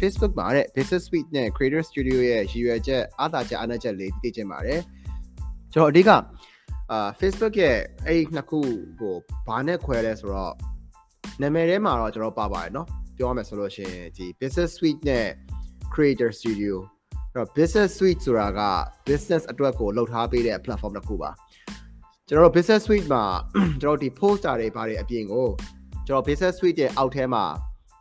Facebook မှာတဲ့ Business Suite နဲ့ Creator Studio ရဲ့ရည်ရွယ်ချက်အားသာချက်အားနည်းချက်လေးသိချင်ပါတယ်ကျွန်တော်အဓိကအာ Facebook ရဲ့အဲ့ဒီနှစ်ခုဟိုဘာနဲ့ခွဲလဲဆိုတော့နာမည်ထဲမှာတော့ကျွန်တော်ပါပါတယ်เนาะပြောရမယ်ဆိုလို့ရှိရင်ဒီ Business Suite နဲ့ Creator Studio အဲ့တော့ Business Suite ဆိုတာက business အတွက်ကိုလှုပ်ထားပေးတဲ့ platform တစ်ခုပါကျွန်တော်တို့ Business Suite မှာကျွန်တော်ဒီ poster တွေဘာတွေအပြင်ကိုကျွန်တော် Business Suite ရဲ့အောက်ထဲမှာ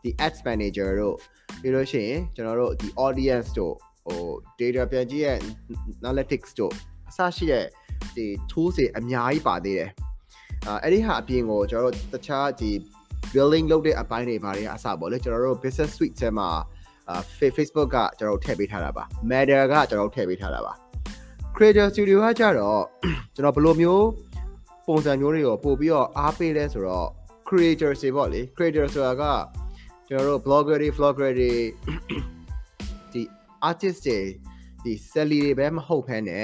ဒီ Ads Manager တို့ ပြီးလို့ရှိရင်ကျွန်တော်တို့ဒီ audience တို့ဟို data ပြန်ကြည့်ရဲ့ analytics တို့အစရှိတဲ့ဒီ tools တွေအများကြီးပါသေးတယ်အာအဲ့ဒီဟာအပြင်ကိုကျွန်တော်တို့တခြားဒီ building လုပ်တဲ့အပိုင်းတွေဘာတွေအစပေါ့လေကျွန်တော်တို့ business suite ထဲမှာအာ Facebook ကကျွန်တော်တို့ထည့်ပေးထားတာပါ Matter ကကျွန်တော်တို့ထည့်ပေးထားတာပါ Creator Studio ကကြတော့ကျွန်တော်ဘယ်လိုမျိုးပုံစံမျိုးတွေကိုပို့ပြီးတော့အားပေးလဲဆိုတော့ creator တွေပေါ့လေ creator ဆိုတာက ကျွန်တော်တို့ blogger တွေ vlogger တွေဒီ artist တွေဒီ selly တွေပဲမဟုတ်ဖ ೇನೆ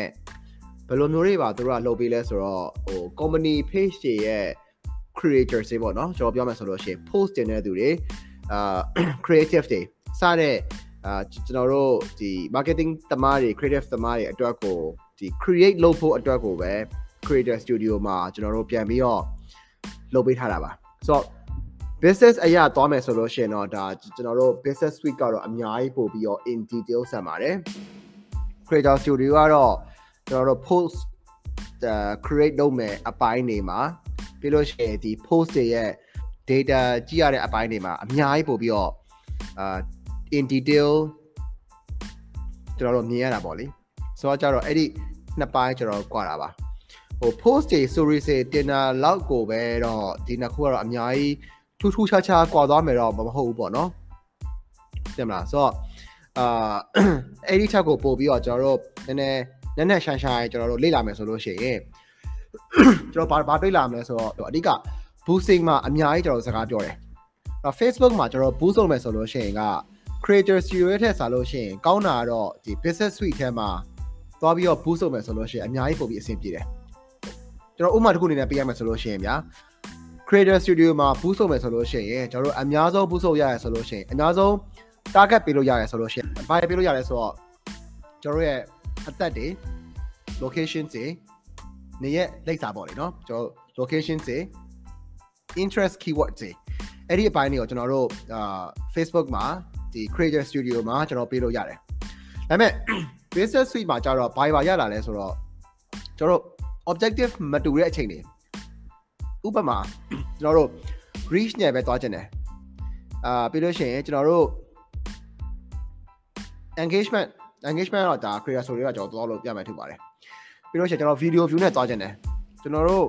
ဘယ်လိုမျိုးတွေပါသူတို့ကလုပ်ပေးလဲဆိုတော့ဟို company page တွေရဲ့ creator တွေပေါ့နော်ကျွန်တော်ပြောမယ်ဆိုလို့ရှိရင် post တင်တဲ့သူတွေအာ creative တွေစတဲ့အာကျွန်တော်တို့ဒီ marketing သမားတွေ creative သမားတွေအတွက်ကိုဒီ create လုပ်ဖို့အတွက်ကိုပဲ creator studio မှာကျွန်တော်တို့ပြန်ပြီးတော့လုပ်ပေးထားတာပါဆိုတော့ business အရာသွားမယ်ဆိုလို့ရှိရင်တော့ဒါကျွန်တော်တို့ business suite ကတော့အများကြီးပို့ပြီးတော့ in detail ဆက်ပါတယ် creator studio ကတော့ကျွန်တော်တို့ post create လုပ်မယ်အပိုင်းတွေမှာပြီးလို့ရှိရင်ဒီ post တွေရဲ့ data ကြည့်ရတဲ့အပိုင်းတွေမှာအများကြီးပို့ပြီးတော့အာ in detail ကျွန်တော်တို့မြင်ရတာပေါ့လေဆိုတော့ကြတော့အဲ့ဒီနှစ်ပိုင်းကျွန်တော်ကွာတာပါဟို post တွေ story တွေတင်တာလောက်ကိုပဲတော့ဒီနှစ်ခုကတော့အများကြီး ထူးထူးခြားခြားကွာသွားမယ်တော့မဟုတ်ဘူးပေါ့နော်တင်မလားဆိုတော့အာအဲ့ဒီချက်ကိုပို့ပြီးတော့ကျွန်တော်တို့နည်းနည်းနည်းနည်းရှန်ရှန်ကျွန်တော်တို့လေ့လာမယ်ဆိုလို့ရှိရင်ကျွန်တော်ဘာဘာတွေ့လာမလဲဆိုတော့အဓိက boosting မှာအများကြီးကျွန်တော်စကားပြောတယ်။အဲ့ Facebook မှာကျွန်တော် boost လုပ်မယ်ဆိုလို့ရှိရင်က creator studio ထက်စားလို့ရှိရင်ကောင်းတာတော့ဒီ business suite ထဲမှာသွားပြီးတော့ boost လုပ်မယ်ဆိုလို့ရှိရင်အများကြီးပိုပြီးအဆင်ပြေတယ်။ကျွန်တော်ဥပမာတစ်ခုအနေနဲ့ပေးရမယ်ဆိုလို့ရှိရင်ဗျာ creator studio မှာ boost လုပ်မယ်ဆိုလို့ရှိရင်ကျွန်တော်တို့အများဆုံး boost လုပ်ရရဆိုလို့ရှိရင်အများဆုံး target ပေးလို့ရရဆိုလို့ရှိရင်ဘာပေးလို့ရလဲဆိုတော့ကျွန်တော်ရဲ့အသက်တွေ location တွေနေရဲ့လိပ်စာပေါ့လေနော်ကျွန်တော် location တွေ interest keyword တွေအဲ့ဒီအပိုင်းတွေကိုကျွန်တော်တို့အာ Facebook မှာဒီ creator studio မှာကျွန်တော်ပေးလို့ရတယ်ဒါပေမဲ့ business suite မှာကျတော့ဘာဘာရလာလဲဆိုတော့ကျွန်တော်တို့ objective မတူတဲ့အချိန်တွေ ဥပမာကျွန်တော်တို့ reach နဲ့ပဲသွားချင်တယ်အာပြီးလို့ရှိရင်ကျွန်တော်တို့ engagement engagement တော့ဒါ creator ဆိုတွေကကျွန်တော်သွားလို့ပြမယ်ထင်ပါတယ်ပြီးလို့ရှိရင်ကျွန်တော် video view နဲ့သွားချင်တယ်ကျွန်တော်တို့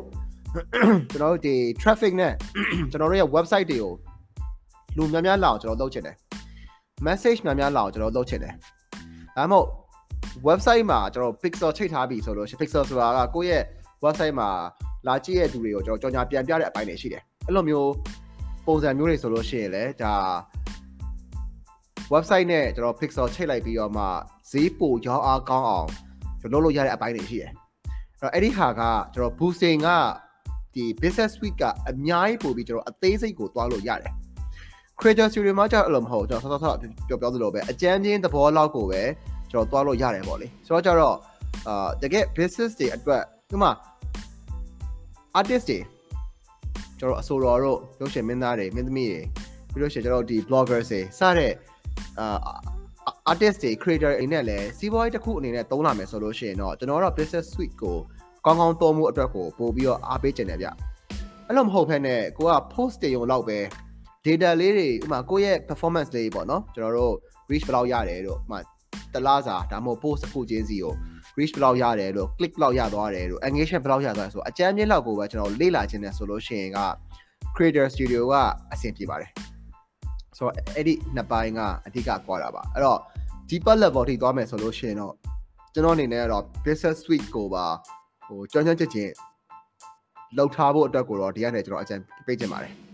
ကျွန်တော်တို့ဒီ traffic နဲ့ကျွန်တော်တို့ရဲ့ website တွေကိုလူများများလာအောင်ကျွန်တော်လုပ်ချင်တယ် message များများလာအောင်ကျွန်တော်လုပ်ချင်တယ်ဒါမှမဟုတ် website မှာကျွန်တော် pixel ချိန်ထားပြီဆိုလို့ရှိရင် pixel ဆိုတာကကိုယ့်ရဲ့ website မှာ လာကြည့်ရတဲ့သူတွေကိုကျွန်တော်ကြော်ညာပြန်ပြတဲ့အပိုင်းတွေရှိတယ်အဲ့လိုမျိုးပုံစံမျိုးတွေဆိုလို့ရှိရင်လည်းဒါ website နဲ့ကျွန်တော် pixel ချိတ်လိုက်ပြီးတော့မှဈေးပိုရောင်းအားကောင်းအောင်ကျွန်တော်လုပ်လို့ရတဲ့အပိုင်းတွေရှိတယ်အဲ့တော့အဲ့ဒီဟာကကျွန်တော် boosting ကဒီ business suite ကအများကြီးပို့ပြီးကျွန်တော်အသေးစိတ်ကိုတွားလို့ရတယ် creator studio မှာကျတော့အဲ့လိုမဟုတ်ကျွန်တော်ဆော့ဆော့ပြောပြောသလိုပဲအကြမ်းချင်းသဘောလောက်ကိုပဲကျွန်တော်တွားလို့ရတယ်ပေါ့လေဆိုတော့ကျတော့အာတကယ် business တွေအတွက်ဥပမာ artist တွေကျွန်တော်အဆိုတော်တို့ရုပ်ရှင်မင်းသားတွေမင်းသမီးတွေပြီးလို့ရှိရင်ကျွန်တော်ဒီ bloggers တွေစတဲ့အာ artist တွေ creator တွေနဲ့လည်းစီးပွားရေးတစ်ခုအနေနဲ့သုံးလာမယ်ဆိုလို့ရှိရင်တော့ကျွန်တော်တို့ business suite ကိုကောင်းကောင်းသုံးမှုအတွက်ကိုပို့ပြီးတော့အားပေးချင်တယ်ဗျအဲ့လိုမဟုတ်ဘဲနဲ့ကိုက post တွေရုံလောက်ပဲ data လေးတွေဥပမာကိုယ့်ရဲ့ performance လေးပေါ့နော်ကျွန်တော်တို့ reach ဘယ်လောက်ရတယ်တို့ဥပမာတလားစာဒါမှမဟုတ် post တစ်ခုချင်းစီကို reach ဘယ်လောက်ရတယ်လို့ click ဘယ်လောက်ရသွားတယ်လို့ engagement ဘယ်လောက်ရသွားတယ်ဆိုအကြမ်းမြင့်လောက်ကိုပဲကျွန်တော်လေ့လာခြင်းနဲ့ဆိုလို့ရှိရင်က creator studio ကအဆင်ပြေပါတယ်ဆိုတော့အဲ့ဒီနှစ်ပိုင်းကအဓိကကွာတာပါအဲ့တော့ deeper level ထိသွားမယ်ဆိုလို့ရှိရင်တော့ကျွန်တော်အနေနဲ့ကတော့ business suite ကိုပါဟိုကြောင်းကြောင်းချက်ချင်းလောက်ထားဖို့အတွက်ကိုတော့ဒီကနေကျွန်တော်အကြံပေးချင်ပါတယ်